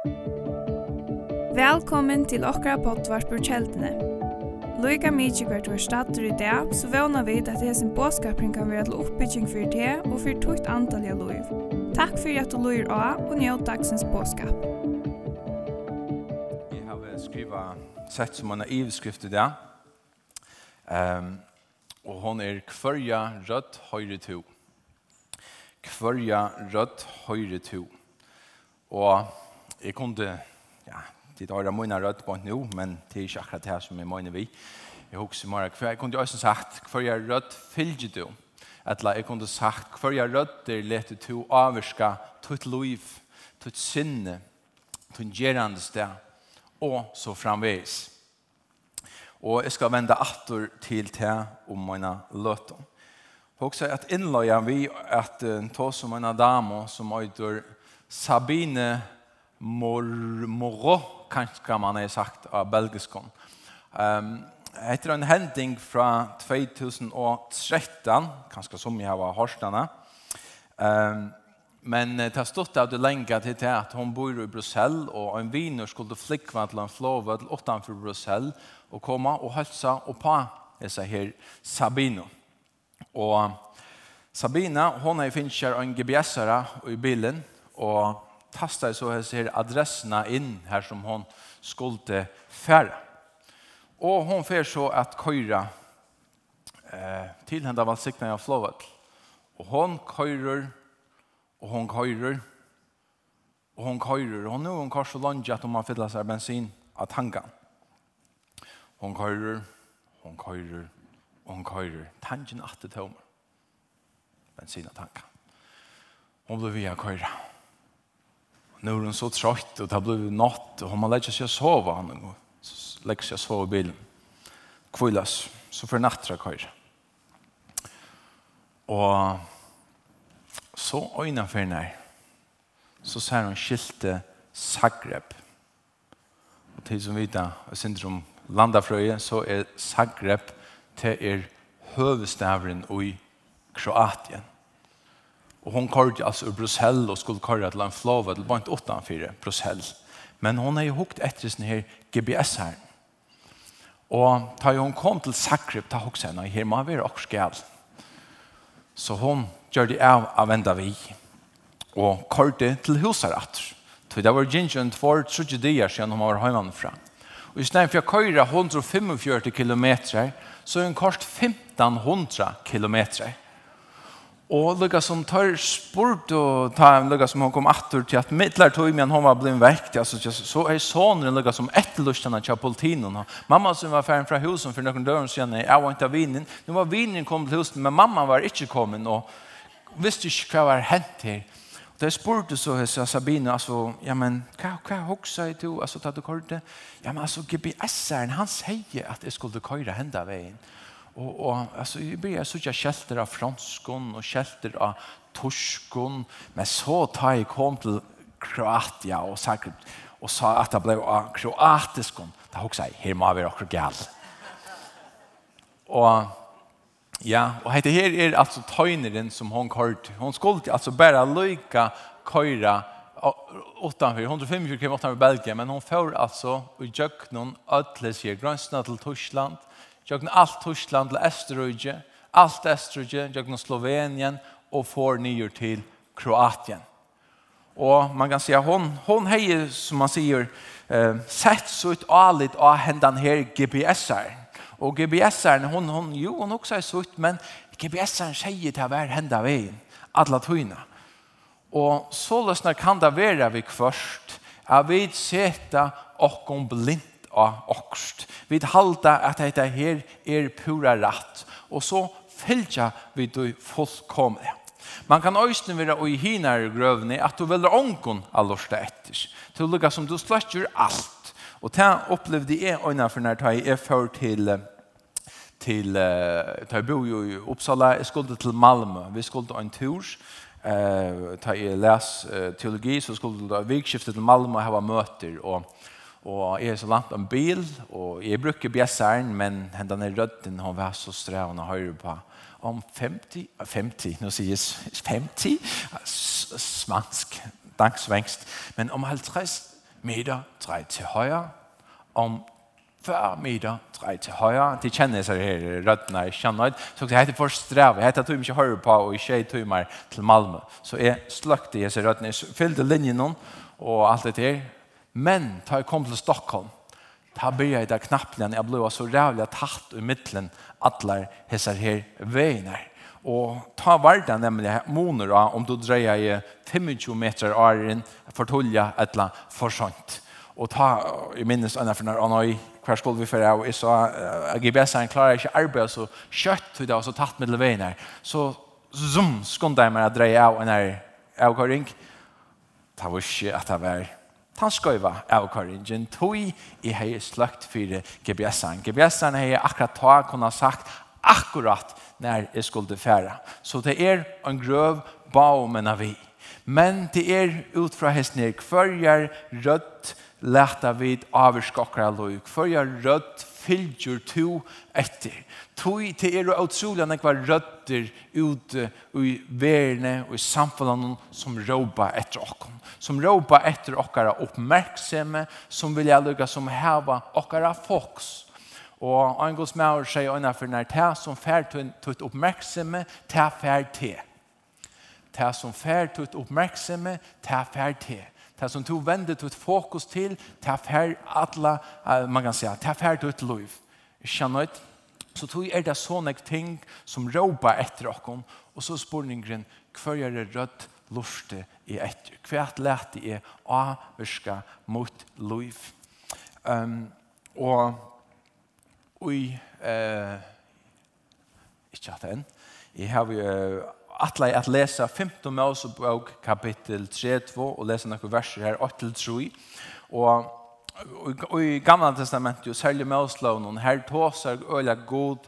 Velkommen til okra pottvarpur kjeldene. Loika mykje hvert var stater i dag, så vana vi at hesen båskapring kan være til oppbygging for det og for tukt antall av loiv. Takk for at du loir av og njød dagsens båskap. Jeg har skriva sett som en ivskrift i dag. Um, og hon er kvarja rødt høyre to. Kvarja rødt høyre to. Og jeg kunne, ja, det er da mine rødt på nå, men det er ikke akkurat det som jeg mener vi. Jeg husker meg, jeg kunne også sagt, hver jeg rødt fylgje du. Etla, jeg kunne sagt, hver jeg rødt er lette to avvirka, tutt liv, tutt sinne, tutt gjerande sted, og så framveis. Og jeg skal vende atter til te om mine løtene. Hoksa at innløya vi at uh, ta som en damo som øyder Sabine mormoro, kanskje man har sagt av belgiskon. Um, etter en hending fra 2013, kanskje som jeg var hårstene, um, men det har stått av det lenge til det at hun bor i Brussel, og en viner skulle flikva til en flåvød utenfor Brussel, og komme og hølse og på disse her Sabino. Og Sabina, hon er finner en GBS-ere i bilen, og tastar så här adresserna in här som hon skulle färra. Och hon får så att köra eh, till henne var sikten av flåvet. Och hon køyrer, och hon körar och hon körar. Och nu hon kors och lunge att om man fyller sig bensin att hanga. Hon køyrer, hon køyrer, hon køyrer. Tangen att det tomar. Bensin att hanga. Hon blir via körar nu er hun så trött og det blir blivit natt och man lägger seg å sove, han och lägger sig att sova i bilen. Kvillas, så får nattra kör. Og så øyne for henne, så ser hun skilte Zagreb. Og til som vet, jeg synes om landafröje så er Zagreb til er høvestavren i Kroatien. Og hon körde alltså ur Brussel och skulle köra til en flåve, till bara åtta Brussel. Men hon har ju hukt etter sin her GPS her. Och tar hon kom till Zagreb tar också henne her må være også galt. Så hon gjør det av av vända vi och körde till husarat. Så det var gingen för tragedier siden hun var hemma fram. Och i for för köra 145 kilometer så är en kort 1500 kilometer. Og lukka som tar spurt og ta en lukka som hon kom attur til at mittlar tog men hon var blivin vekt, altså, så er sonen lukka som etterlustjana til politinen. Mamma som var færen fra husen for noen døren siden, jeg var ikke av vinen. Nu var vinen kom til husen, men mamma var ikke kommet, og visste ikke hva var hent her. Og det spurte så hos Sabine, altså, ja, men, hva, hva hoksa i to, altså, tatt du korte? Ja, men, altså, GPS-eren, han sier at jeg skulle køyre henda veien. Og, och alltså jeg blir så jag kjelter av franskon och kjelter av torskon men så tar jeg kom til Kroatia och säkert och sa att det blev av kroatiskon. Da har också her må vi också gal. Och ja, och det här är alltså tøyneren som hon kort. Hon skulle alltså bare lykke köra utenfor, 125 km utenfor Belgien men hon får alltså i jöknon ödles i gränsen till Tyskland Jøkken alt Tyskland til allt alt Østerrøyge, jøkken Slovenien og får nyer til Kroatien. Og man kan si at hon, hon hejer som man sier, eh, sett så ut alit av hendan her GPS-er. Og GPS-eren, hon, hon, jo, hon også er sutt, men GPS-eren sier til hver henda veien, alle tøyna. Og så løsner kan det være vi først, at vi och okkom blind av okst. Vi halda at dette her er pura ratt, og så fylgja vi du fullkomne. Man kan øyne være i hinare grøvene at du velger av allorste etter. Til lukka som du sløtjer alt. Og det opplevde jeg øyne for når jeg er før til til uh, ta bo i Uppsala, jeg skulle til Malmö. Vi skulle en tur. Eh uh, ta i läs uh, teologi så skulle då vikskiftet till Malmö och ha möter och Og jeg er så langt om bil, og jeg bruker bjesseren, men hendene rødden, hun var så strevende høyre på. Om 50, 50, nå sies 50, smansk, dagsvengst, men om 50 meter, drej til høyre, om 40 meter, drej til høyre, de kjenner seg her, røddene er kjennet, så jeg heter for strev, jeg heter tog ikke høyre på, og ikke tog meg til Malmö. Så jeg sløkte seg røddene, jeg fylte linjen, og alt det der, Men da jeg kom til Stockholm, da begynte jeg der knappen jeg ble så rævlig tatt i midtelen alle hesser her veiene. Og ta varda nemlig moner av om du dreier i 25 meter åren for tulja et eller forsønt. Og ta, jeg minnes anna for når Anoi, hver skål vi fyrir av, jeg sa, GBS-en klarer ikke arbeid så kjøtt, til det, og så tatt med veien her. Så zoom, skundet jeg meg å dreie av en her avgåring. Det var ikke at det var tannskøyva av korringen, tog i hei sløkt for GBS-en. GBS-en hei akkurat ta kunne sagt akkurat når jeg skulle fære. Så det er en grøv baumen av vi. Men det er ut fra hesten her, hver er rødt leta vid avskakra loy hver er rødt fylgjur to etter. Tui til er og utrolig nekva rødder ute i verne og i samfunnet som råba etter okkom. Som råba etter okkara oppmerksomme, som vilja lukka som heva okkara folks. Og en gods maur sier øyne for når det som fær tutt oppmerksomme, ta fær til. Ta som fær tutt oppmerksomme, ta fær til. Det som du vender ditt fokus til, det er alla, man kan si, det er ditt liv. Skjønner du? Så tog er det sånne ting som råper etter oss, og så spør spurningen, hva er det rødt lufte i etter? Hva er det lett i avvirka mot liv? Um, og i, uh, ikke hatt enn, jeg har jo uh, atle at lese 15 Mosebok kapittel 3 2 og lese noen verser her 8-3 og i gamla testamentet ju säljer Moslown och her tåsar øyla god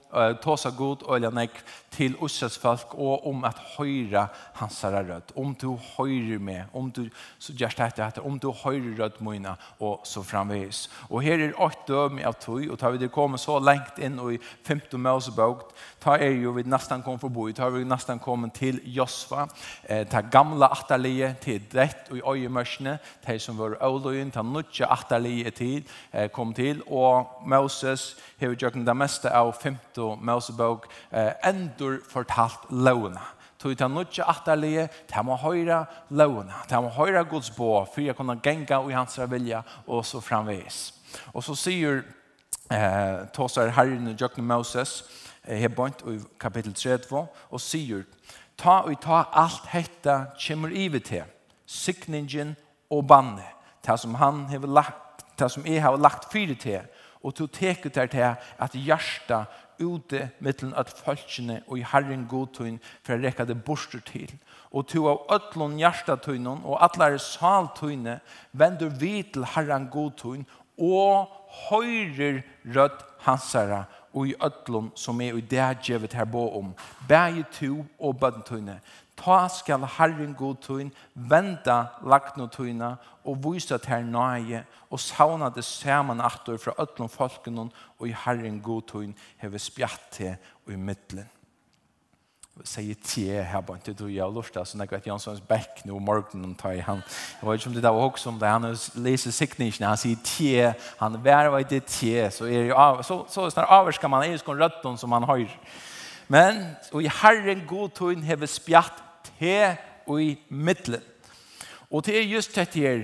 tåsar god øyla nek till Ussas folk och om att höra hans röst om du hörer med om du så just att det om du hörer rød moina och så framvis och här är åt døm av tog och tar vi det kommer så långt in och i 15 Mosebok tar er ju vi nästan kom förbi tar vi nästan kommer till Josva. Eh ta gamla atterlige till rätt och i øyemørsene de som var Oloin ta nutja atterlie tid er tid, eh, kom til, og Moses har gjort det meste av 5. Mosebok eh, endur fortalt lovene. Tog ta nutja atterlige, ta må høyra lovene, ta må høyra Guds bå, for jeg kunne genga i hans vilja, og så framvis. Og så sier eh, Tåsar Herren og Jøkken Moses, eh, hebont i kapittel 32, og sier, ta og ta alt hetta kommer ivet til, sikningen og banne, det som han hever lagt det som jeg har lagt fyrir til, og du teker der til at hjertet ute mittelen at folkene og i Herren godtøyen for å rekke det borster til. Og to av øtlån hjertetøyene og atlare saltøyene vender vi til Herren godtøyen og høyrer rødt hansara og i øtlån som er i det jeg gjevet her bo om. Begge to og bøntøyne ta skal Herren god tøyn, venda lagno tøyna, og vysa til her nøye, og sauna det saman aftur fra ötlom folken, og i Herren god tøyn heve spjatt til og i middelen. Jeg sier tje her, bare ikke du gjør lort, altså når jeg vet Janssons bekk nå morgenen tar i han. Jeg vet ikke om det var også om det, han leser sikningene, han sier tje, han var det tje, så er jo av, så, så snart kan man, er jo skon røtten som han har. Men, og i Herren god tøyn heve spjatt he og i middelen. Og det er just dette her,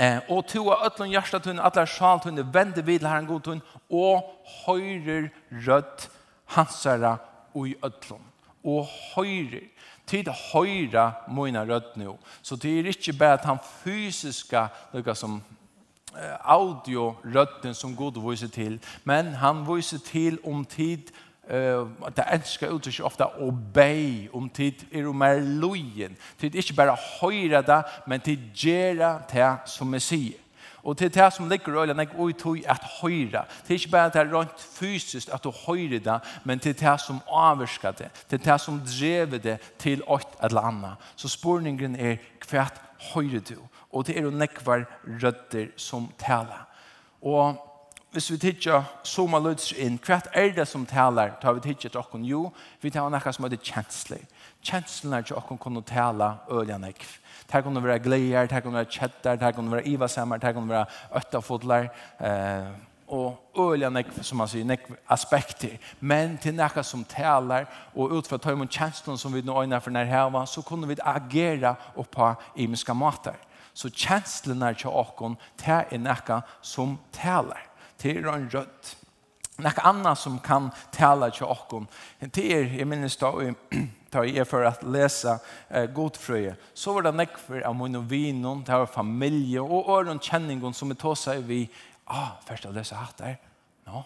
eh, og to av øtlen hjertetun, atler sjaltun, vende videl herren godtun, og høyrer rødt hansara og i øtlen. Og høyrer. Tid høyra moina rødt nå. Så det er ikke bare at han fysiska, lukka som audio røtten som god viser til, men han viser til om tid Uh, det enska uttrykket ofta obey om tid er om er lojen tid ikke bare høyre det men tid gjøre det som vi sier. Og til det som ligger øyne jeg og tog at høyre. Til ikke bare det er rent fysisk at du høyre det men til det som avvirker det til det som drever det til åt eller annet. Så spurningen er hvert høyre du? Og det er jo nekvar rødder som taler. Og hvis vi tidsja som man løds inn, hva er det som taler, tar vi tidsja til okken? Jo, vi tar noe som er heter kjensler. Kjenslene til okken kunne tale øljene ikke. Det kunne være gleder, det kunne være kjetter, det kunne være ivasemmer, det kunne være øttafodler, eh, og øljene ikke, som man sier, ikke aspekter. Men til noe som taler, og utfra tar imot kjenslene som vi nå øyner for nærhava, så kunne vi agere oppå imiske måter. Så kjenslene til okken, det er noe som taler til er en rødt. Nek anna som kan tala till oss. Det är, jag minns då, ta i er för att läsa eh, godfrøye, Så var det nekfer av min vinon, det var familje och öron känningon som vi tog sig vi, Ah, först å läsa hatt der, nå,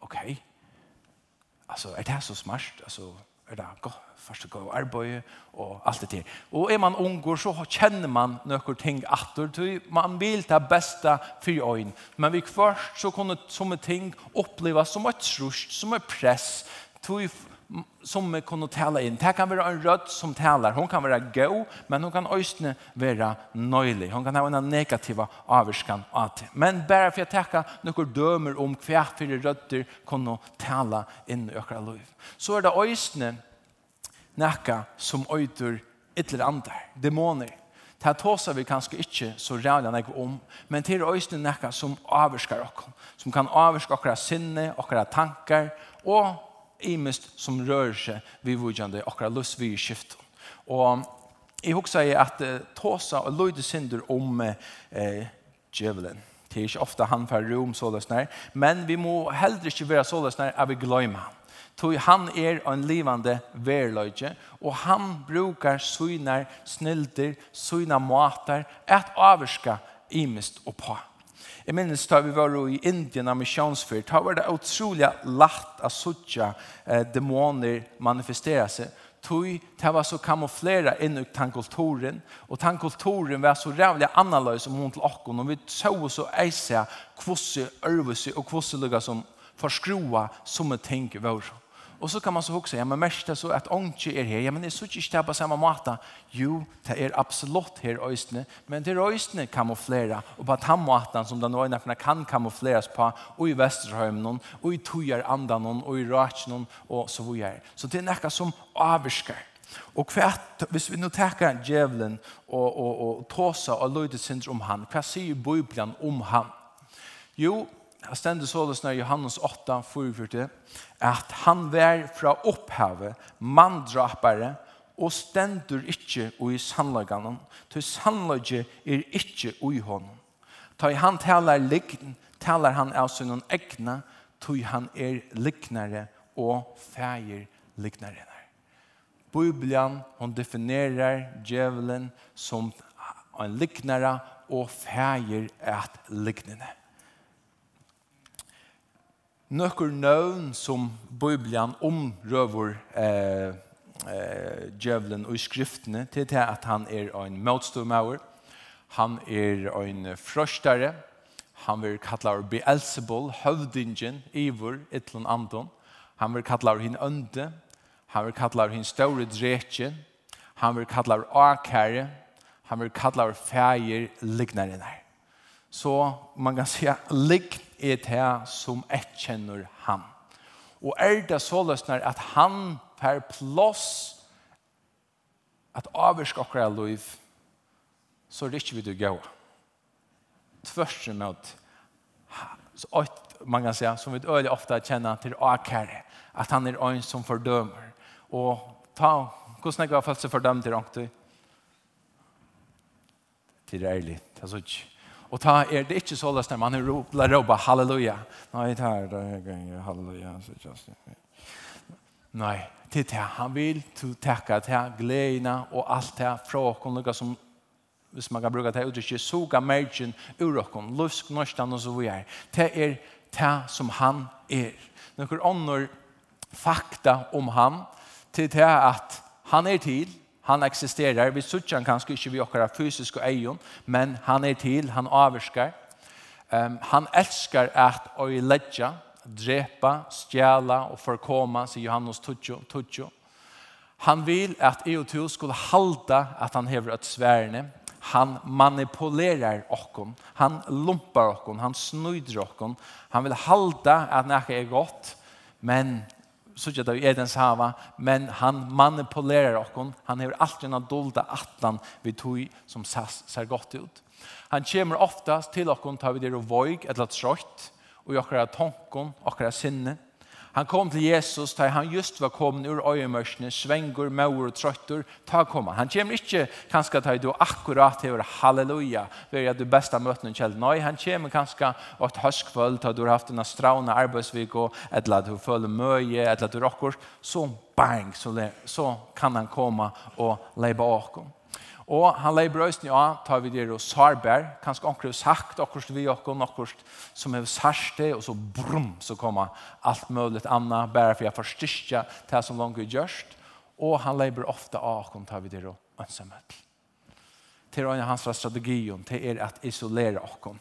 okej. Okay. Alltså, det så smart? Alltså, er det godt, første gå og arbeid og alt det til. Og er man unger så kjenner man noen ting atter, til man vil ta beste for øyn. Men vi først så kunne sånne ting oppleve som et trusj, som et press, som vi kunne tale inn. Det kan være en rød som taler. Hon kan være gå, men hon kan også være nøylig. Hon kan ha en negativa avvarskan av det. Men bare for å tenke noen dømer om hva for rødder kunne tale inn i økra liv. Så er det også nekka som øyder et eller andre, dæmoner. Det tåsar vi kanskje ikke så rævlig när om, men til øyne nekka som avvarskar okkom, som kan avvarska okkara sinne, okkara tankar, og imest som rör sig vid vujande akra lust vid skift. Och jag huxar ju att eh, Tosa och Lloyd synder om eh, djävulen. Det är inte ofta han för rum sådär men vi må hellre inte vara sådär när att vi glömmer han. Tog han er en livande verløyge, og han brukar synar, snilder, syna matar, et avurska imist og på. Jeg minnes da vi var i Indien av misjonsfyr, da var det utrolig lagt av suttja eh, dæmoner manifestera seg. Tui, det var så kamuflera inn i tankulturen, og tankulturen var så rævlig annerledes om hun til okken, og vi så så eise kvossi, ørvesi og kvossi lukka som forskroa som en ting var sånn. Och så kan man så också ja, men mest så att ångtje är här. Ja, men det är så ikke det på samme måte. Jo, det är absolut här øystene, Men det er øystene kamuflera, Och på den måten som den öjna kan kamufleras på. og i Vesterhøymen, och i Tujar andan, och i Ratchen, och så vidare. Så det är noe som avskar. Og kvært, hvis vi nu tenker djevelen og, og, og tåsa og løyde om han, hva sier Bibelen om han? Jo, Jeg stender såles når Johannes 8, 44, at han vær fra opphavet, manndrapare, og stendur ikkje ui sannlaganen, til sannlagje er ikkje ui honom. Ta i han talar likn, talar han av sin egna, tog han er liknare og feir liknare. Bibelen, hon definerar djevelen som en liknare og feir et lignende nøkker nøvn som Bibelen omrøver eh, eh, djevelen og i skriftene til til at han er en motståmauer, han er en frøstare, han vil kalla av Beelzebul, høvdingen, Ivor, Ytlund Anton, han vil kalla av hinn ønde, han vil kalla av hinn større dretje, han vil kalla av akære, han vil kalla av fægir lignarene. Så man kan si at lign er det som etkjenner han. Og er det så løsner at han per plås at avvirsk akkurat liv, så er det ikke vi du gå. Tvørst med at man kan säga, som vi øyelig ofta känner till akkurat, att han är en som fördömer. Och ta, hur snägg har följt seg fördömt i Ranktu? Till det ärligt, det er så ikke Og ta er det ikke så løsner, man la roba halleluja. Nei, det er det ganger, halleluja. Nei, til det han vil, til takka til gledene og alt det fra åkken, lukka som hvis man kan bruka det uttrykket, suga mergen ur åkken, lusk, norstan og så videre. Det er det som han er. Noen ånder fakta om han, til det at han er til, Han existerar. Vi suttjar han kanske inte vi åkara fysiska ögon, men han är till, han avskar. Um, han älskar att öjlägga, drepa, stjäla och förkomma, säger Johannes Tuccio. Tuccio. Han vill att EU2 skulle halda att han hever ett svärne. Han manipulerar okkon. Han lumpar okkon. Han snyder okkon. Han vill halda att näka är gott. Men såg det i Edens hava, men han manipulerar oss. Han har alltid en dolda atlan vi tog som ser gott ut. Han kommer oftast till oss tar vi det og våg eller trött och jag har tankon, jag sinne. Han kom til Jesus, da han just var kommet ur øyemørsene, svengur, maur og trøttur, ta koma. han. Kommer ikke kanskje til du akkurat til halleluja, ved at du besta møtene kjell. Nei, han kommer kanskje åt høstkvøll, da du har haft en strauna arbeidsvik, eller at du føler møye, eller at du rokker, så bang, så, så kan han komme og leiba åkken. Og han leier brøysen, ja, tar vi det og sarber, kanskje onker sagt, akkurat vi og akkurat som er særste, og så brum, så kommer alt mulig annet, bare for jeg forstyrker det som langt gjørst. Og han leier ofte av akkurat, tar vi det og ønsamhet. Til å av hans strategion, til er at isolere akkurat.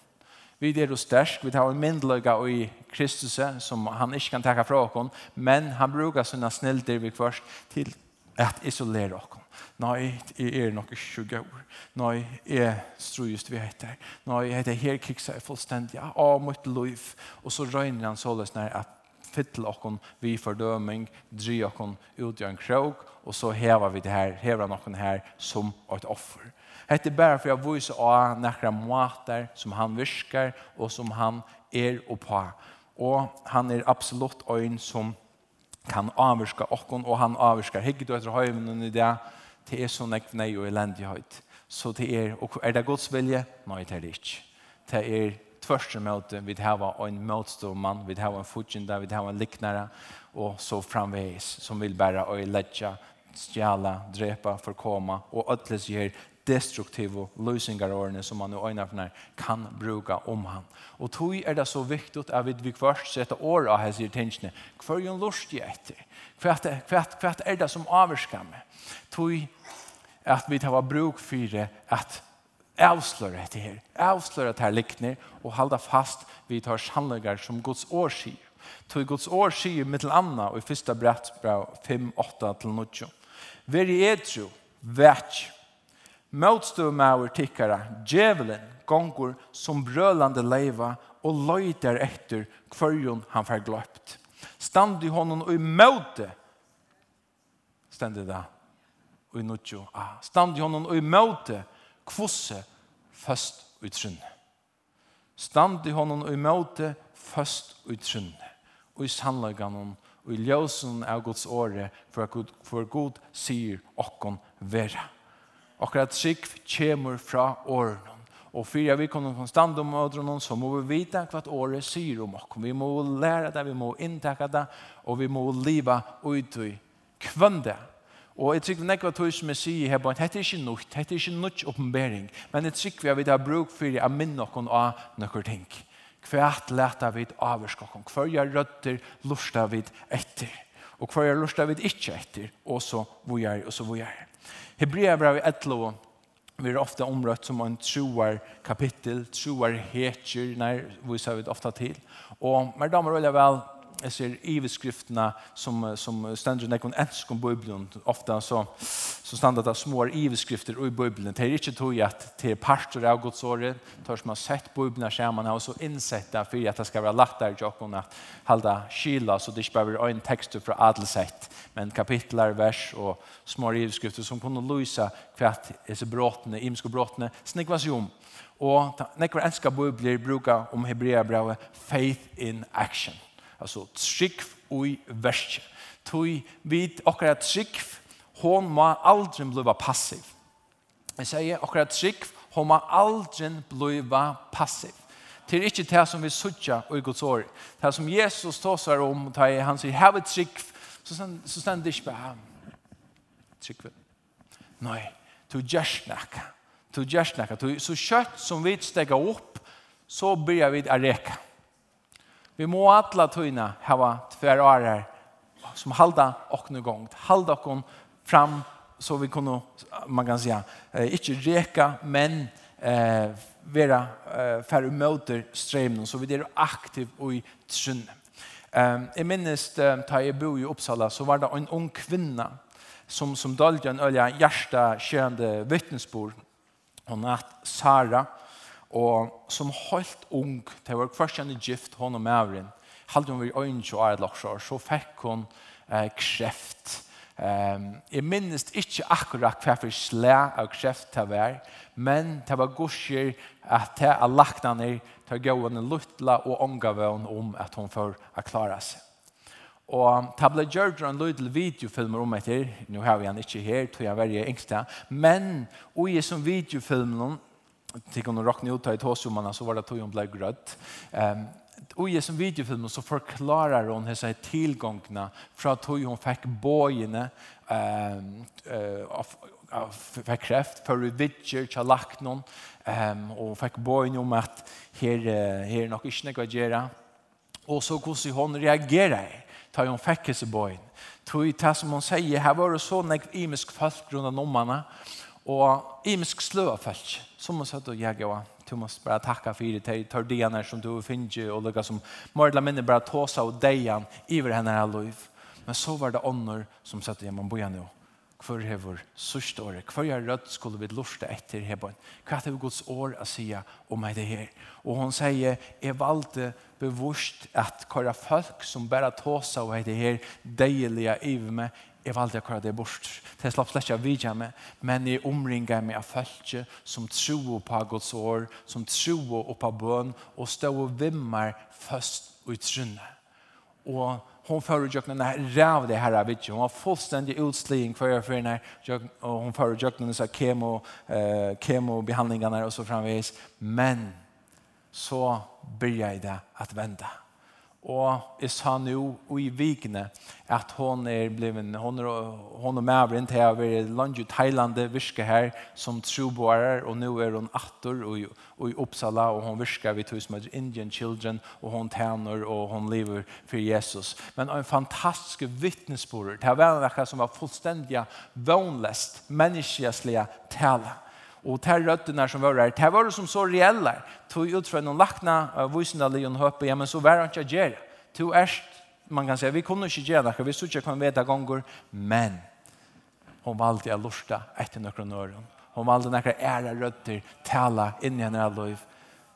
Vi er jo størst, vi tar en myndeløyga i Kristus, som han ikke kan takke fra oss, men han bruker sånne snilder vi først til at isolere oss. Nei, jeg er nok ikke 20 år. Nei, jeg strøyest vi heter. Nei, jeg heter her kiksa jeg fullstendig. Å, mot liv. Og så røyner han såles når jeg fytle okken vi fordøming, dry okken ut i en krog, og så hever vi det her, hever han okken her som et offer. Hette bare for jeg viser av nekra måter som han virker, og som han er og på. Og han er absolutt øyn som kan avvirka okken, og han avvirker hegget og etter høyvnen i det, det er så nekv nei og elendighet. Så det er, og er det Guds vilje? Nei, det er det ikke. Det er tvørste møte, vi har en møtståmann, vi har en fudgjende, vi har en liknare, og så framveis, som vil bare øyelegge, stjæla, drepa, forkoma, og ødeles gjør destruktiva lösningar årene som man i øynene kan bruka om han. Og tog er det så viktig at vi vi først sätter år av hans sig tänkne. Kvar ju en lust i ett. Kvart kvart det som avvarsker meg? Tog at vi tar bruk for det att det her. Avsløre det her likner og halda fast vi tar sannlegar som Guds år sier. Tog Guds år sier mittel Anna og i första brett 5, 8 till 9. Veri i etro, värts Motstøvmauer tikkara, djevelen, gongur som brølande leiva og løyter etter kvarjon han fer gløpt. Stand i honom og i møte, stendig da, og i nutjo, ah, stand i honom og i møte, kvosse, først utrunne. Stand i honom og i møte, først utrunne. Og i sannlaganon, og i ljøsen av Guds åre, for at Gud, for Gud sier okkon vera akkurat trygg kommer fra årene. Og for vi kommer konstant om årene, så må vi vite hva året sier om oss. Vi må lære det, vi må inntekke det, og vi må leve ut i kvann. Og jeg tror ikke hva tog som jeg sier her, at dette er ikke noe, dette er ikke noe oppenbering, men jeg tror vi at vi har bruk for å minne noen av noen ting. Hvert leter vi avvarske oss, hver jeg røtter luster vi etter, og hver jeg luster vi ikke etter, og så hvor jeg, og så hvor jeg. Hebrea brev i Hebreabrevet 11 vi er ofta omrøtt som en troar kapittel, troar hetjer, når vi ser vi ofta til. Og med damer och vel jeg ser iveskriftene som, som stender nekken ensk om Bibelen. Ofte så, så stender det små iveskrifter i Bibelen. Det er ikke tog at det er parter av Guds året, tør som har sett Bibelen sammen og så innsett det for at det skal være lagt der i jokken at halda kyla, så det ikke bare er en tekst fra adelsett, men kapitler, vers og små iveskrifter som kunne løse hva disse bråtene, imenske bråtene, snikva seg om. Og nekvar enska bibler bruker om hebreabrevet faith in action. Altså trygg ui versk. Tui vid okkara trygg, hon må aldri bliva passiv. Jeg sier okkara trygg, hon må aldri bliva passiv. Det er ikke det som vi sutja i Guds år. Det som Jesus tåsar om, han sier, have trygg, så stender det ikke på ham. Trygg Nei, du gjørs nekka. Du gjørs nekka. Så kjøtt som vi stekker opp, så blir vi å reka. Vi må alla tøyna hava tvær årar som halda okna gongt, halda okon fram så vi kunne, man kan säga, eh, ikke reka, men eh, vera eh, færre møter strømnen, så vi er aktiv i trunne. Eh, jeg minnes, eh, da jeg bo i Uppsala, så var det en ung kvinna som, som dalde en øye hjärsta skjørende vittnesbord. Hon hatt Sara, Og som helt ung, det var først en gift, hon og Mavrin, halte hun ved øynene og æret laksjår, så fikk hun eh, kreft. Um, jeg minnes ikke akkurat hva for slæ av kreft det var, men det var gusjer at det er lagt ned til henne luttla og omgavøn om at hun får klare seg. Og det ble gjort en lydel videofilmer om etter, nå har vi han ikke her, tror jeg være yngste, men og i som videofilmen Tikk om å råkne ut av tåsummene, så var det tog om ble grøtt. Um, og i som videofilm så forklarer hon hessa tillgångna fra att hon fick bojene um, uh, fikk kreft for vi vidger til lagt någon um, og fick bojene om at här, här är nok inte något att göra. og så hvordan hon reagerar ta hon fick hessa bojene tog det som hon säger. Här var det så nekv imisk fast rundt om henne Og imisk slø av folk, som man satt og jeg og du må bare takka for det, tar dene som du finner, og lukka som mordla minne bare tåsa og dejan iver henne her liv. Men så var det ånder som satt og man boja nå. Hvor er vår sørste året? Hvor er rødt skulle vi lorte etter hebon? Hva er det Guds år å si om det her? Og hon sier, jeg valgte bevurst at hva folk som bare tåsa og det her deilige i meg, jeg valgte akkurat det bort. Det slapp slett ikke av vidja meg, men jeg omringer meg av følge som tro på Guds år, som tro på bøn, og stå og vimmer først og utrynne. Og hon förut jag när räv det här vet ju hon var fullständig utsligen för jag för när jag och hon förut så kemo eh kemo behandlingarna och så framvis men så började det att vända og jeg sa nå og i vikene at hon er bliven, hon, er, hon og mavren til å være langt i Thailand virke her som troboere, og nå er hon atter og, og i Uppsala og hon virker vi tog som er Indian Children og hon tjener, og hon lever for Jesus. Men en fantastisk vittnesbord, det var en som var fullstendig vannlest, menneskeslige tale. Och de rötterna som var der, det var som så reelle. Tog ut från någon lackna vuxna lejon Høpe, ja men så var han inte att göra. To erst, man kan säga, vi kunne inte gjøre det, vi så ikke kan veta ganger, men hon valgte å lusta etter noen öron. Hon valgte noen ära rötter, tala in i henne liv.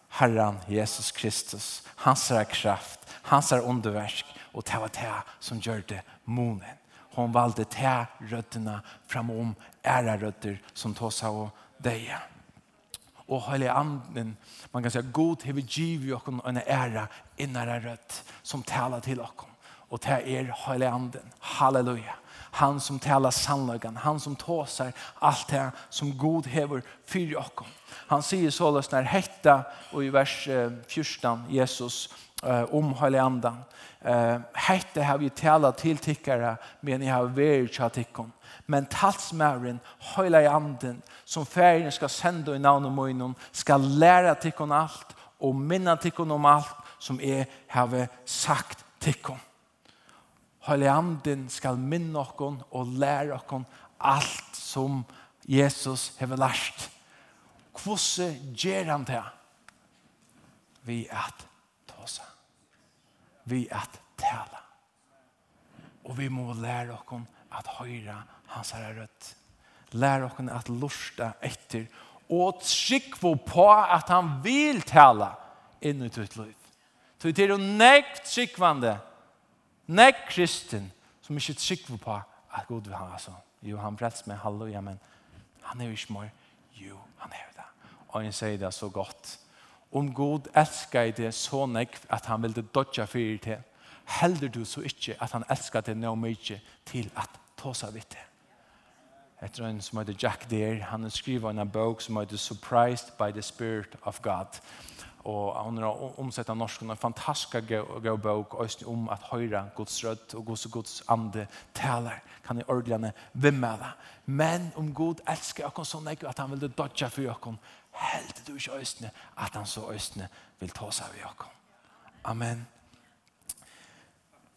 Herren Jesus Kristus, hans er kraft, hans är underverk och det var det som gjør det månen. Hon valde det rötterna framom ära rötter som tar sig och deg. Og hele anden, man kan si, god har giv givet oss en ære innere rødt som taler til oss. Og det er hele anden. Halleluja. Han som taler sannlagan, han som tåser allt det som god hever för oss. Han sier så løs når hetta och i vers 14 Jesus eh, om hela anden. Eh, hetta har vi talat till tikkere, men jeg har vært til tikkene men talsmæren, høyla i anden, som færen skal sende i navn og møgnen, skal læra tikkun alt, og minna tikkun om alt, som jeg har sagt tikkun. Høyla i anden skal minna okkon og læra okkon alt som Jesus har lært. Hvordan gjør han det? Vi at tåsa. Vi at tala. Og vi må lære okkon at høyra hans herre rødt. Lær oss at lusta etter og trykk på at han vil tala inn i ditt liv. Så det er jo nekk trykkvande, nekk kristen, som ikke trykk på at god vil ha sånn. Jo, han brelst med halleluja, men han er jo ikke mer. Jo, han er jo det. Og han sier det så godt. Om god elsker det så nekk at han vil det dodja fyrir til, helder du så ikke at han elsker det nå mye til at ta seg vidt det etter en som heter Jack Deere. Han skriver en bok som heter Surprised by the Spirit of God. Og han har omsett av norsk en fantastisk god bok om at høyre Guds rødt og Guds og Guds ande taler. Kan i orglene vimmele. Men om Gud elsker oss sånn ikke at han vil dodge for oss, helt du ikke østene at han så østene vil ta seg av oss. Amen.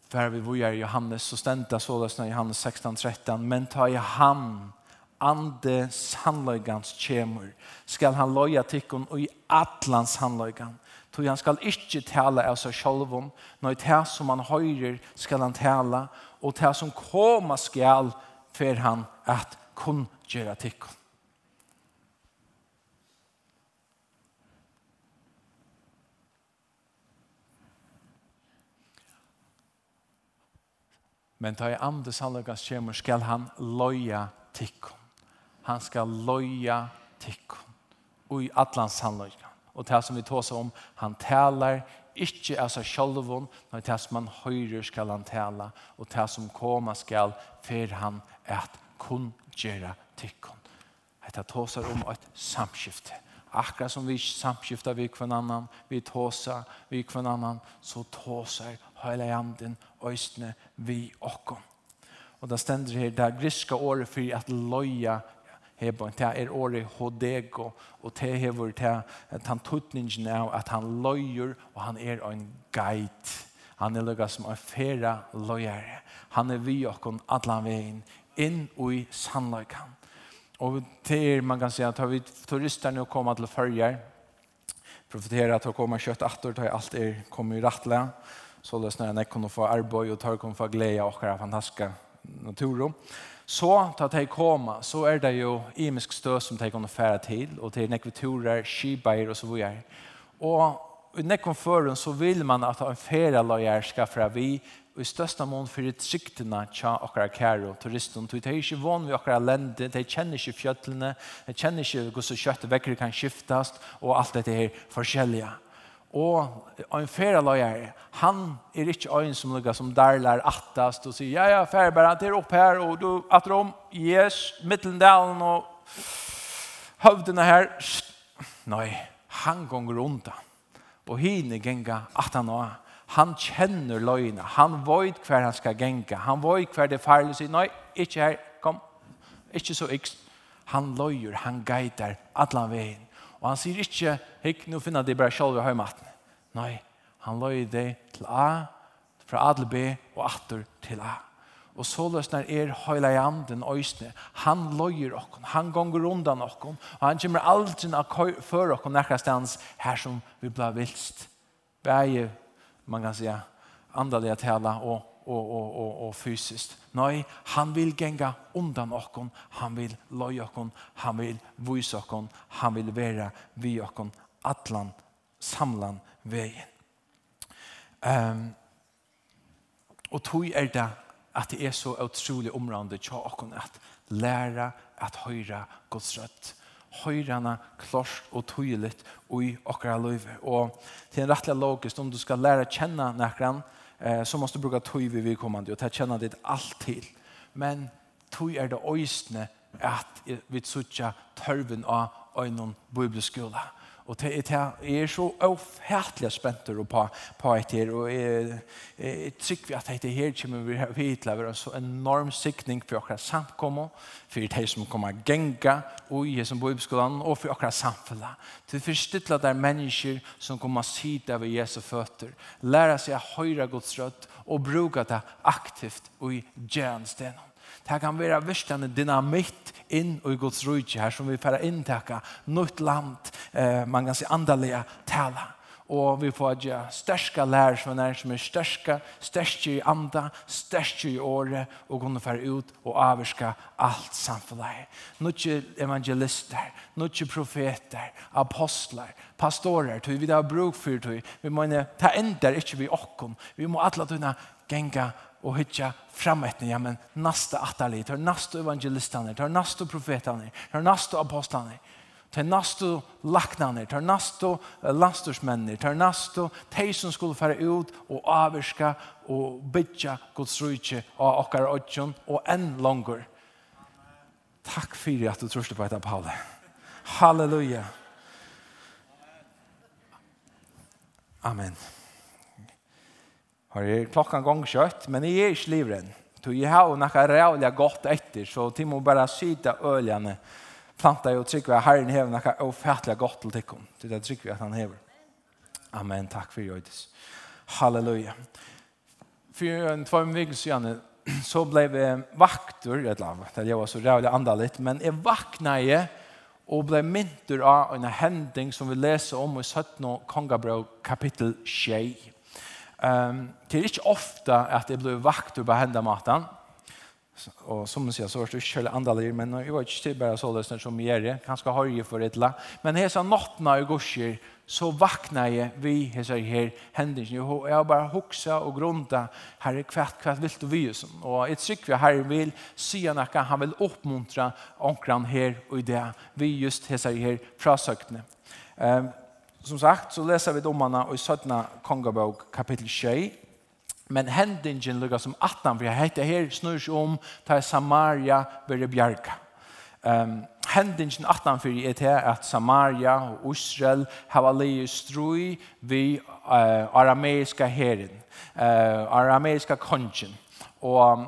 Fær vi vojar Johannes, så stendte sålesna Johannes 16, 13. Men ta i han ande sannløygans kjemur, skal han loja tikkun og i atlans sannløygan. Tog han skal ikkje tala av seg sjolvom, når det som han høyrer skal han tala, og det som koma skal fer han at kun gjøre tikkun. Men ta i ande sannløygans kjemur skal han loja tikkun han skal loja tikkun og i allan sannløyga. Og det som vi tåsa om, han talar ikkje av seg sjolvun, men det som han høyrer skal han tala, og det som koma skal fer han at kun gjera tikkun. Hetta tåsar om eit samskifte. Akkurat som vi samskifter vi kvann annan, vi tåsar vi kvann annan, så tåsar heila janden øystene vi okkom. Og det stender her, det griska året for at loja hebon, det er året hodego, og det hever det at han tuttningen av at han løyer, og han er en guide. Han er lukket som en færa løyere. Han er vi okken allan veien, inn og i sannløykan. Og det er, man kan si at har vi turister nå kommet til følger, profitera att komma kjøtt atter, ta alt er kommet i rattla så lösnar jag när jag kunde få arbeid, og tar kunne få glede av ha fantastiske naturer. Så tar de koma, så er det jo imisk stø som de kan fære til, og til nekviturer, skibeier og så videre. Og i nekken føren så vil man at en fære lager skal fra vi, og i største mån fyrir tryktene tja okkara kære og turisten. De er ikke van ved okkara lende, de kjenner ikke fjøtlene, de kjenner ikke hvordan kjøttet vekker kan skiftes, og alt dette her forskjellige og en feraløyer, han er ikke en som lukker som darlar attast og sier, ja, ja, ferieløyer, det er opp her, og du atter om, yes, middelendalen og høvdene her. Nei, han gonger undan. Og hine genga atan også. han kjenner løyene, han vet hver han skal genga, han vet hver det farlig sier, nei, ikke her, kom, ikke så ikke. Han løyer, han guider, atlan veien. Og han sier ikke, hikk, nå finner de bare selv i høymaten. Nei, han løy det til A, fra A til B, og atter til A. Og så løsner er høyla i anden øysene. Han løyer okken, han gonger undan okken, og han kommer aldri for før okken nærkastans her som vi blir vilst. Begge, man kan si, andalige tala og og, og, og, og fysiskt. Nei, han vil genga undan okkon, han vil løy okkon, han vil vys okkon, han vil vera vi okkon, atlan, samlan vegin. Um, og tog er det at det er så utrolig området tja okkon at læra at høyra Guds rødt høyrene klart og tydelig i okkara løyve. Og til en rettelig logisk, om du skal lære å kjenne nærkene, eh, så måste du bruka tøy vid vedkommande och ta känna ditt allt till. Men tøy är det öjstne att vi suttja törven av öjnon bibelskola. Og det, det er så ofærtelig spent på, på etter, og jeg, jeg trykker at dette her kommer vi hit til å være en så enorm sikning for akkurat samkommer, for de som kommer genga og i som bor i skolen, og for akkurat samfunnet. Til forstått at det er mennesker som kommer sida ved Jesu føtter, lære seg å høre Guds rødt og bruke det aktivt og i gjenstenen. Det kan være virkelig dynamitt inn i Guds rydde her som vi får inntekka nytt land, eh, man kan si andalega tala. Og vi får gjøre største lær som er som er største, største i anda, største i året, og kunne fære ut og avvirka alt samfunnet. Nå ikke evangelister, nå ikke profeter, apostler, pastorer, tog vi har bruk for tog. Vi må ta ender ikke vi okkom. Vi må alle tunne genga og hytja fram etter, ja, men nasta atali, tar nasta evangelistane, tar nasta profetane, tar nasta apostane, tar nasta laknane, tar nasta landstorsmennene, tar nasta tei som skulle fara ut og averska og bytja Guds rujtje av okkar åtjon og enn langer. Takk fyrir at du trusler på etter Paule. Halleluja. Amen. Har jeg klokkan gong kjøtt, men jeg er ikke livren. Så jeg har jo noe rævlig godt etter, så de må bare syte øljene. Planta jo trykker at Herren hever noe ofertelig godt til tikkum. Så det trykker at han hever. Amen, takk for jøydes. Halleluja. For en två veckor siden, så blev vi vaktor, et eller där jag var så rävlig andaligt, men jag vaknade og ble myntur av en hending som vi leser om i 17 kongabrå kapittel 6. Um, det er ikke ofte at jeg blir vakt på hendene maten. Og som sier, så er det ikke kjøle andre men jeg var ikke til bare så løsner som gjør det. Kanskje har jeg for et eller. Men hese nattene i gosjer, så vaknar jeg vi hese her hendene. Og jeg har bare hoksa og grunta, herre, kvart, kvart vilt og vysen. Og jeg trykker vi herre vil si noe, han vil oppmuntra omkran her og i det. Vi just hese her frasøktene. Um, som sagt så leser vi domarna i 17. kongabog kapittel 6. Men hendingen lukar som 18, for jeg heter her, snur seg om ta Samaria börjar bjärka. Um, hendingen 18 for er til at Samaria og Israel har leie strui vi uh, arameiska herren, uh, arameiska kongen. Og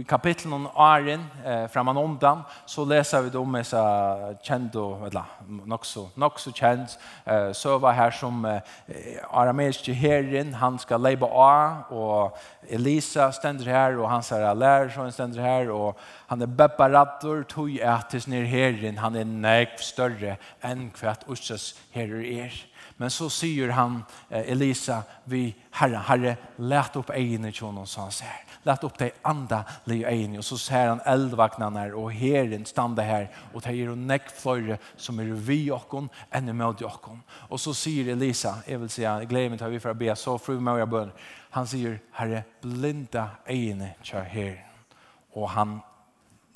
i kapitlen om Arin eh, framan undan så läser vi om dessa känd och eller nog så nog så känd eh, söva här som eh, arameiske herren han ska leva a och Elisa ständer här och hans här lär så ständer här och han är bepparator tog att ner herren han är näkt större än kvart ursas herre är. Er. Men så sier han eh, Elisa vi herre, herre, let upp egen til honom så han sier. Lät upp dig anda li egen och så ser han eldvagnarna och herren standa här och tar och näck flöjre som är vi och hon ännu med och hon. Och så säger Elisa, jag vill säga, glädjen tar vi för att be så fru med våra bön. Han säger, herre, blinda egen kör herren. Och han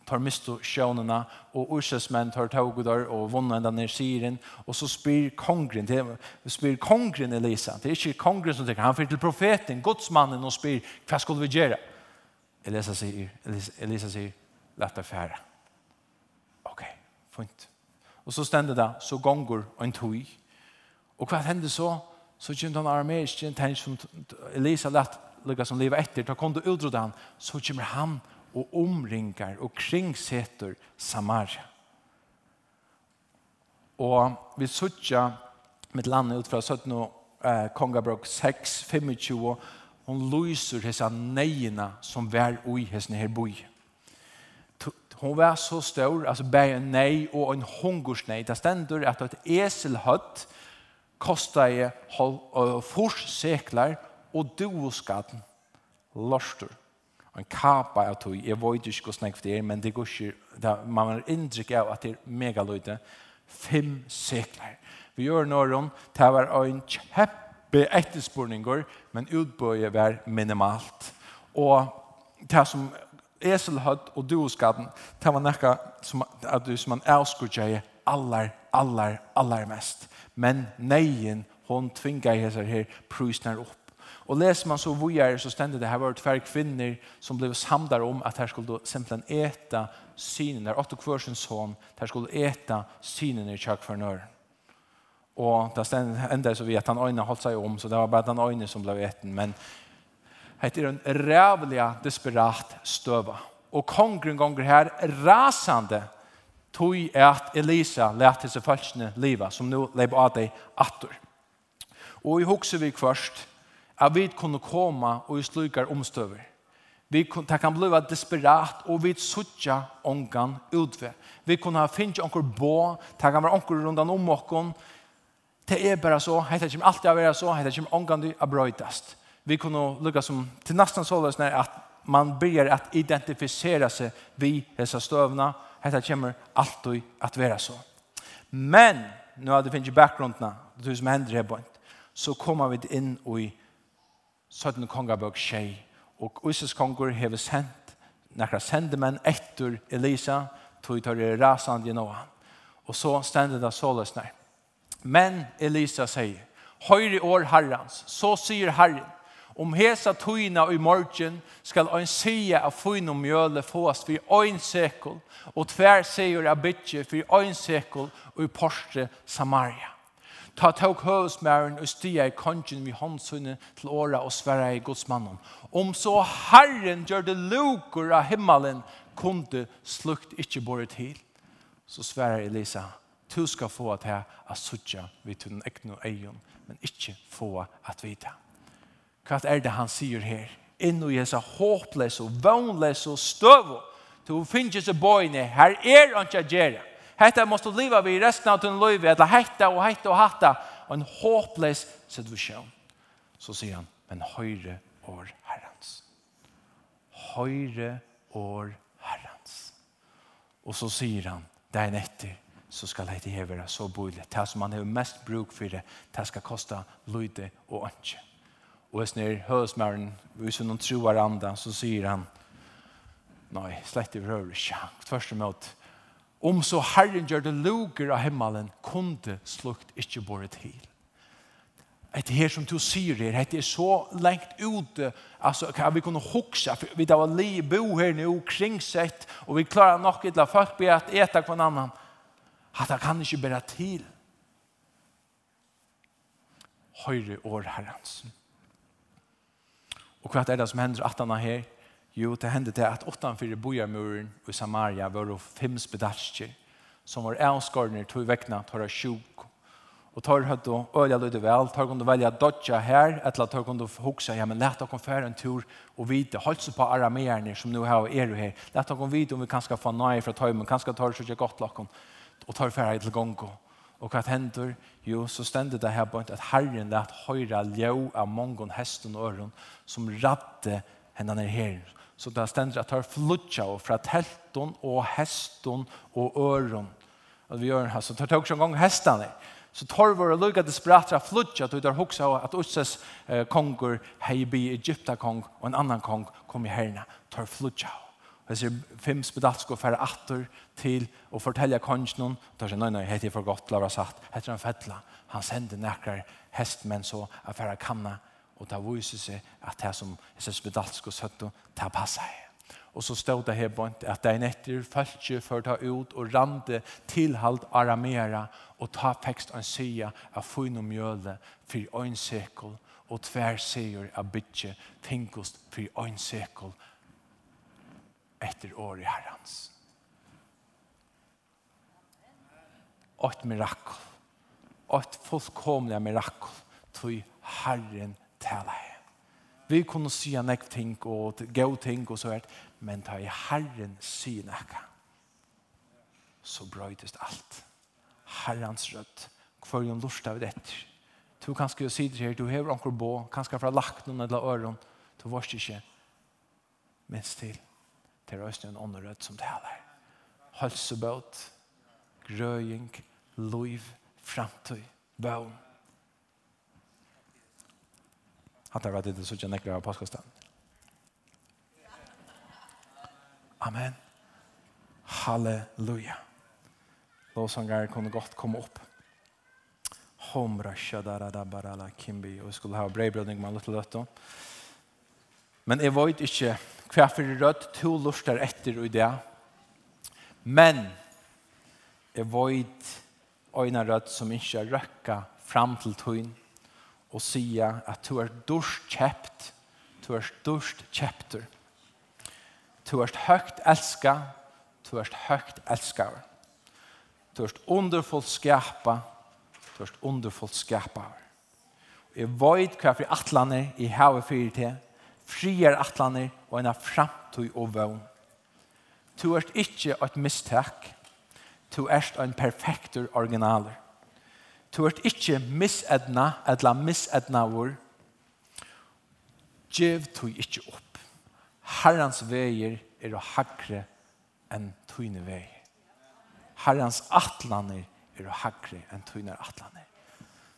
tar misto sjønene, og ursesmenn tar tågudar og vunnet enda ned syren, og så spyr kongren, det spyr kongren Elisa, det er ikke kongren som tenker, han fyrer til profeten, godsmannen, og spyr, hva skal vi gjøre? Elisa sier, Elisa, Elisa sier, lett det fære. Ok, fint. Og så stender det, så gonger og en tog. Og hva hender så? Så kommer han armerisk, en tenk som Elisa lett, lukka som lever etter, da kom du utrodde han, så kommer han, og og omringar og kringseter Samaria. Og vi suttja mitt land ut fra 17 eh, Kongabrok 6, 25, hon lyser hessa neina som vær ui hessne her boi. Hon var så stor, altså bare en nei og en hungersnei. Det stendur at et eselhøtt kostet fors seklar og duoskaden lorstur en kapa av tog. Jeg vet ikke hvordan jeg det er, men det går ikke, det, man har inntrykk av at det er megaløyde. Fem sekler. Vi gjør noen, det var en kjeppe etterspurninger, men utbøyet var minimalt. Og det som eselhøtt og duoskaden, det var noe som, at du, som man avskutter allar, allar, allar mest. Men neien, hon tvingar hesar her prysnar opp Og leser man så vujere, så stender det her var tver kvinner som blev samdar om at her skulle simpelthen eta synen, der åtte kvørsens hånd, her skulle eta synen i kjøk for nør. Og det stender enda så vi at han øyne holdt seg om, så det var bare den øyne som blev eten, men det er en rævlig desperat støva. Og kongren gonger her rasande tog at Elisa lærte seg falskene livet, som nå lever av deg atter. Og i hokser vi først, at vi kunne komme og i slukar omstøver. Vi kunne, det kan bli desperat, og vi suttja ångan utve. Vi kunne ha finnet ånker bå, det kan være ånker rundan om åkken. Det er bare så, det kommer alltid å være så, det kommer ångan du å brøytast. Vi kunne lukka som, til nesten så når at man begynner at identifisere seg vi disse støvene. Det kommer alltid att vara så. Men, nu har du finnet bakgrunnen, bakgrunderna, det som hender her på, så kommer vi in i søttene kongabøk tjej. Og Øyses konger har sendt nekra sendemenn etter Elisa, tog tar det rasand i. Og så stendet det så nær. Men Elisa sier, høyre år herrens, så sier herren, om hesa tøyna i morgen skal ein sia av fyn om mjøle fåast for ein sekel, og tver sier av bytje for ein sekel og i porste Samaria. Ta tåg høvesmæren og stia i kongen vi håndsunne til åra og sverre i godsmannen. Om så Herren gjør det lukur av himmelen, kunde slukt ikkje bore til. Så sverre Elisa, du skal få at jeg er sutja vid den ekne eion, men ikkje få at vita. Hva er det han sier her? Inn og jesa håpløs og vannløs og støv. Du finnes ikke bøyne, her er han ikke gjerne. Hetta måste leva vi resten av din liv. Eller hetta och hetta och hetta. Och en hopplös situation. Så säger han, men höjre år herrans. Höjre år herrans. Och så säger han, där nätter så skal det ikke være så bolig. Det som man har mest bruk för det, det ska kosta lite och ønske. Och när snär hösmärren, hvis noen tror hverandre, så sier han, nej, slett i røret ikke. Først og emot, om så Herren gjør det luger av himmelen, kunde slukt ikke båret til. Det her som du sier her, det er så lengt ute, altså kan vi kunne hukse, for vi da var li bo her nå, kringsett, og vi klarer nok et la folk be at etter hver annan, at han kan ikke bære til. Høyre år herrens. Og hva er det som hender at han er her? Jo, det hände det at utanför bojarmuren i Samaria var det fem spedalskjer som var avskorna vekkene til å sjuk Og tar hött og øye lite vel, tar kunde välja dodja här eller tar kunne hukse, ja men lett dere konfer en tur og vite, holdt seg på arameerne som nu har er her, lett dere vite om vi kanske få nej kan skal ta det så ikke godt lakon og tar färd till og Og hva hender? jo så stände det her på at Herren lett høyre ljø av mångon hesten og øren som radde henne ned her. Så det ständer att ta flutcha och fra telton och häston och öron. Att vi gör det her, Så tar det också en gång hästarna. Så tar våra lugga desperata flutcha att utar huxa at Osses eh, konger hejbi Egypta kong och en annan kong kom i herrna. Tar flutcha. jeg ser fem spedalsk og færre atter til å fortelle kongen noen. tar seg, nei, nei, heter jeg for godt, la være sagt. Heter han fettla. Han sender nekker hestmenn så at færre kanna Og det viser seg at det som Jesus Bedalsko Søtto, det passer. Og så stod det her bort at det er netter falskje for ta ut og rande tilhalt aramera og ta fekst en sida av funn og mjøle for en sekel og tver seger av bytje tinkost for en sekel etter år i herrens. Og et mirakel. Og et fullkomlig mirakel. Tog Herren tala i. Vi kunne sya nekv ting og gå ting og så hvert, men ta i Herren sya nekka, så brøytist alt. Herrens rødt, hver jo lort av dette. Du kanskje si det her, du hever anker bo, kanskje fra lagt noen eller øren, du varst ikke, minst til, til røysten en ånden rødt som taler. Hølsebøt, grøying, loiv, framtøy, bøvn Hatta var det så ikke nekker av påskastan. Amen. Halleluja. Lovsangar kunde gott komma upp. Homra shadara da barala kimbi och skulle ha brevbrödning med lite lätt då. Men jag vet inte hva det rött to lustar efter och det. Men jag vet öjna rött som inte rökka fram till tyn og säga at du er dörst kjept, du er dörst kjepter. Du er høgt elska, du er høgt elska. Du er underfullt skapa, du er underfullt skapa. Jeg vet hva for atlaner i havet fyrir til, frier atlaner og en framtid og vøvn. Du er ikke et mistak, du er en perfekter originaler. Du ert ikke misedna, eller misedna vår. Gjev du ikke opp. Herrens veier er å hakre enn tøyne veier. Herrens atlaner er å hakre enn tøyne atlaner.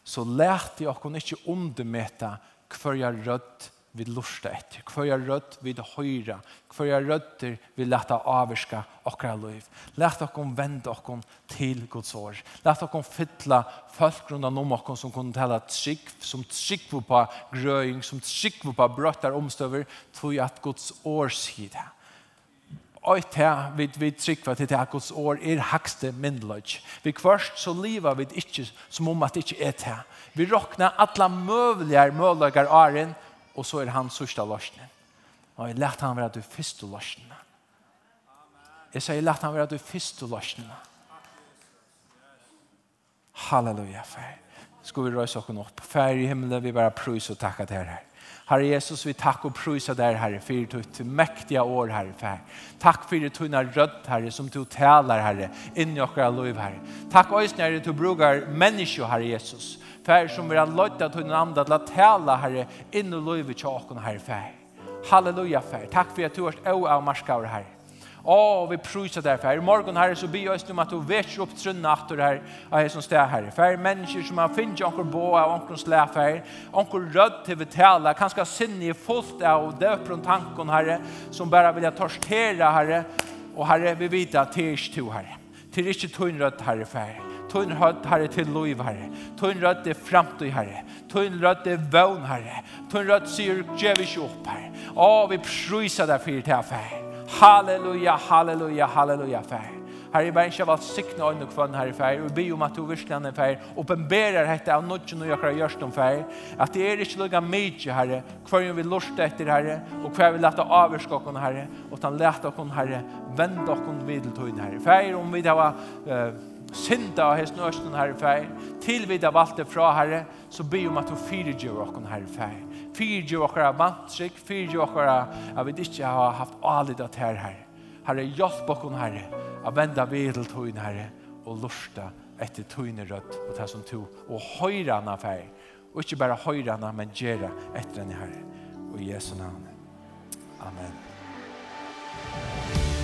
Så lærte jeg åkken ikke undermeta hver jeg rødt vi lusta etter, hver rødt vi høyre, hver rødder vi lette avvirka okra liv. Let okkom vende okkom til Guds år. Let okkom fytla folk rundt om okkom som kunne tala trygg, som trygg på grøying, som trygg på brøttar omstøver, tog at Guds år sier det. Og til vi, vi trykker til at Guds år er hakste myndeløg. Vi kvørst så leva vi ikke som om at det ikke er til. Vi råkner alle møvelige møvelige åren, og så er han sørste løsene. Og jeg lærte han være du første løsene. Jeg sier, jeg lærte han være du første løsene. Halleluja, fær. Skal vi røyse oss opp. Fær i himmelen, vi bare prøys og takke til her. Herre Jesus, vi takk og prøyser der, Herre, for ditt mektige år, Herre, Fær. Takk for du er rødt, Herre, som du taler, Herre, inn i okkara liv, Herre. Takk også, Herre, du bruker mennesker, Herre Jesus. Herre Fær som vi har løtt at hun namn til å tale herre inn og løyve åkken, herre fær. Halleluja fær. Takk for at du har å av marskaver herre. Å, vi prøyser deg, fær. I morgen, herre, så byr oss om at du vet opp trunna atter her, av jeg som sted herre. Fær, mennesker som har finnet anker bo av anker slæ, fær. Anker rødd til vi tala, kanskje sinne i fullt av døpron tanken, herre, som bare vilja torstere herre. Og herre, vi vet at det er ikke to, herre. Det er ikke tunn rødt, herre, fær. Tøyn rødt herre til lov herre. Tøyn rødt er fremtøy herre. Tøyn rødt er vøvn herre. Tøyn rødt sier djev ikke opp herre. Å, vi prøyser deg for til herre. Halleluja, halleluja, halleluja herre. Herre, jeg bare ikke har valgt sikne øyne og kvann herre herre. Og vi om at du virkelig er herre. Åpenberer dette av noe som jeg har gjort om herre. At det er ikke lukket mye herre. Hver vi lort etter herre. Og hver vi lette avvirke oss herre. Og han lette oss herre. Vend oss videre til herre. Herre, om vi da var... Uh, synda og hesten østen, herre feir, tilvid av alt valgte fra, herre, så be om at du fyrirgjør okken, herre feir. Fyrirgjør okker av mantrik, fyrirgjør okker av at vi ikke har haft alit av her, herre. Herre, hjelp okken, herre, av venda vedel tøyn, herre, og lusta etter tøyne rødt, og ta som to, og høyre henne feir, og ikke bare høyre henne, men gjøre etter henne, herre, og i Jesu navn. Amen. Amen.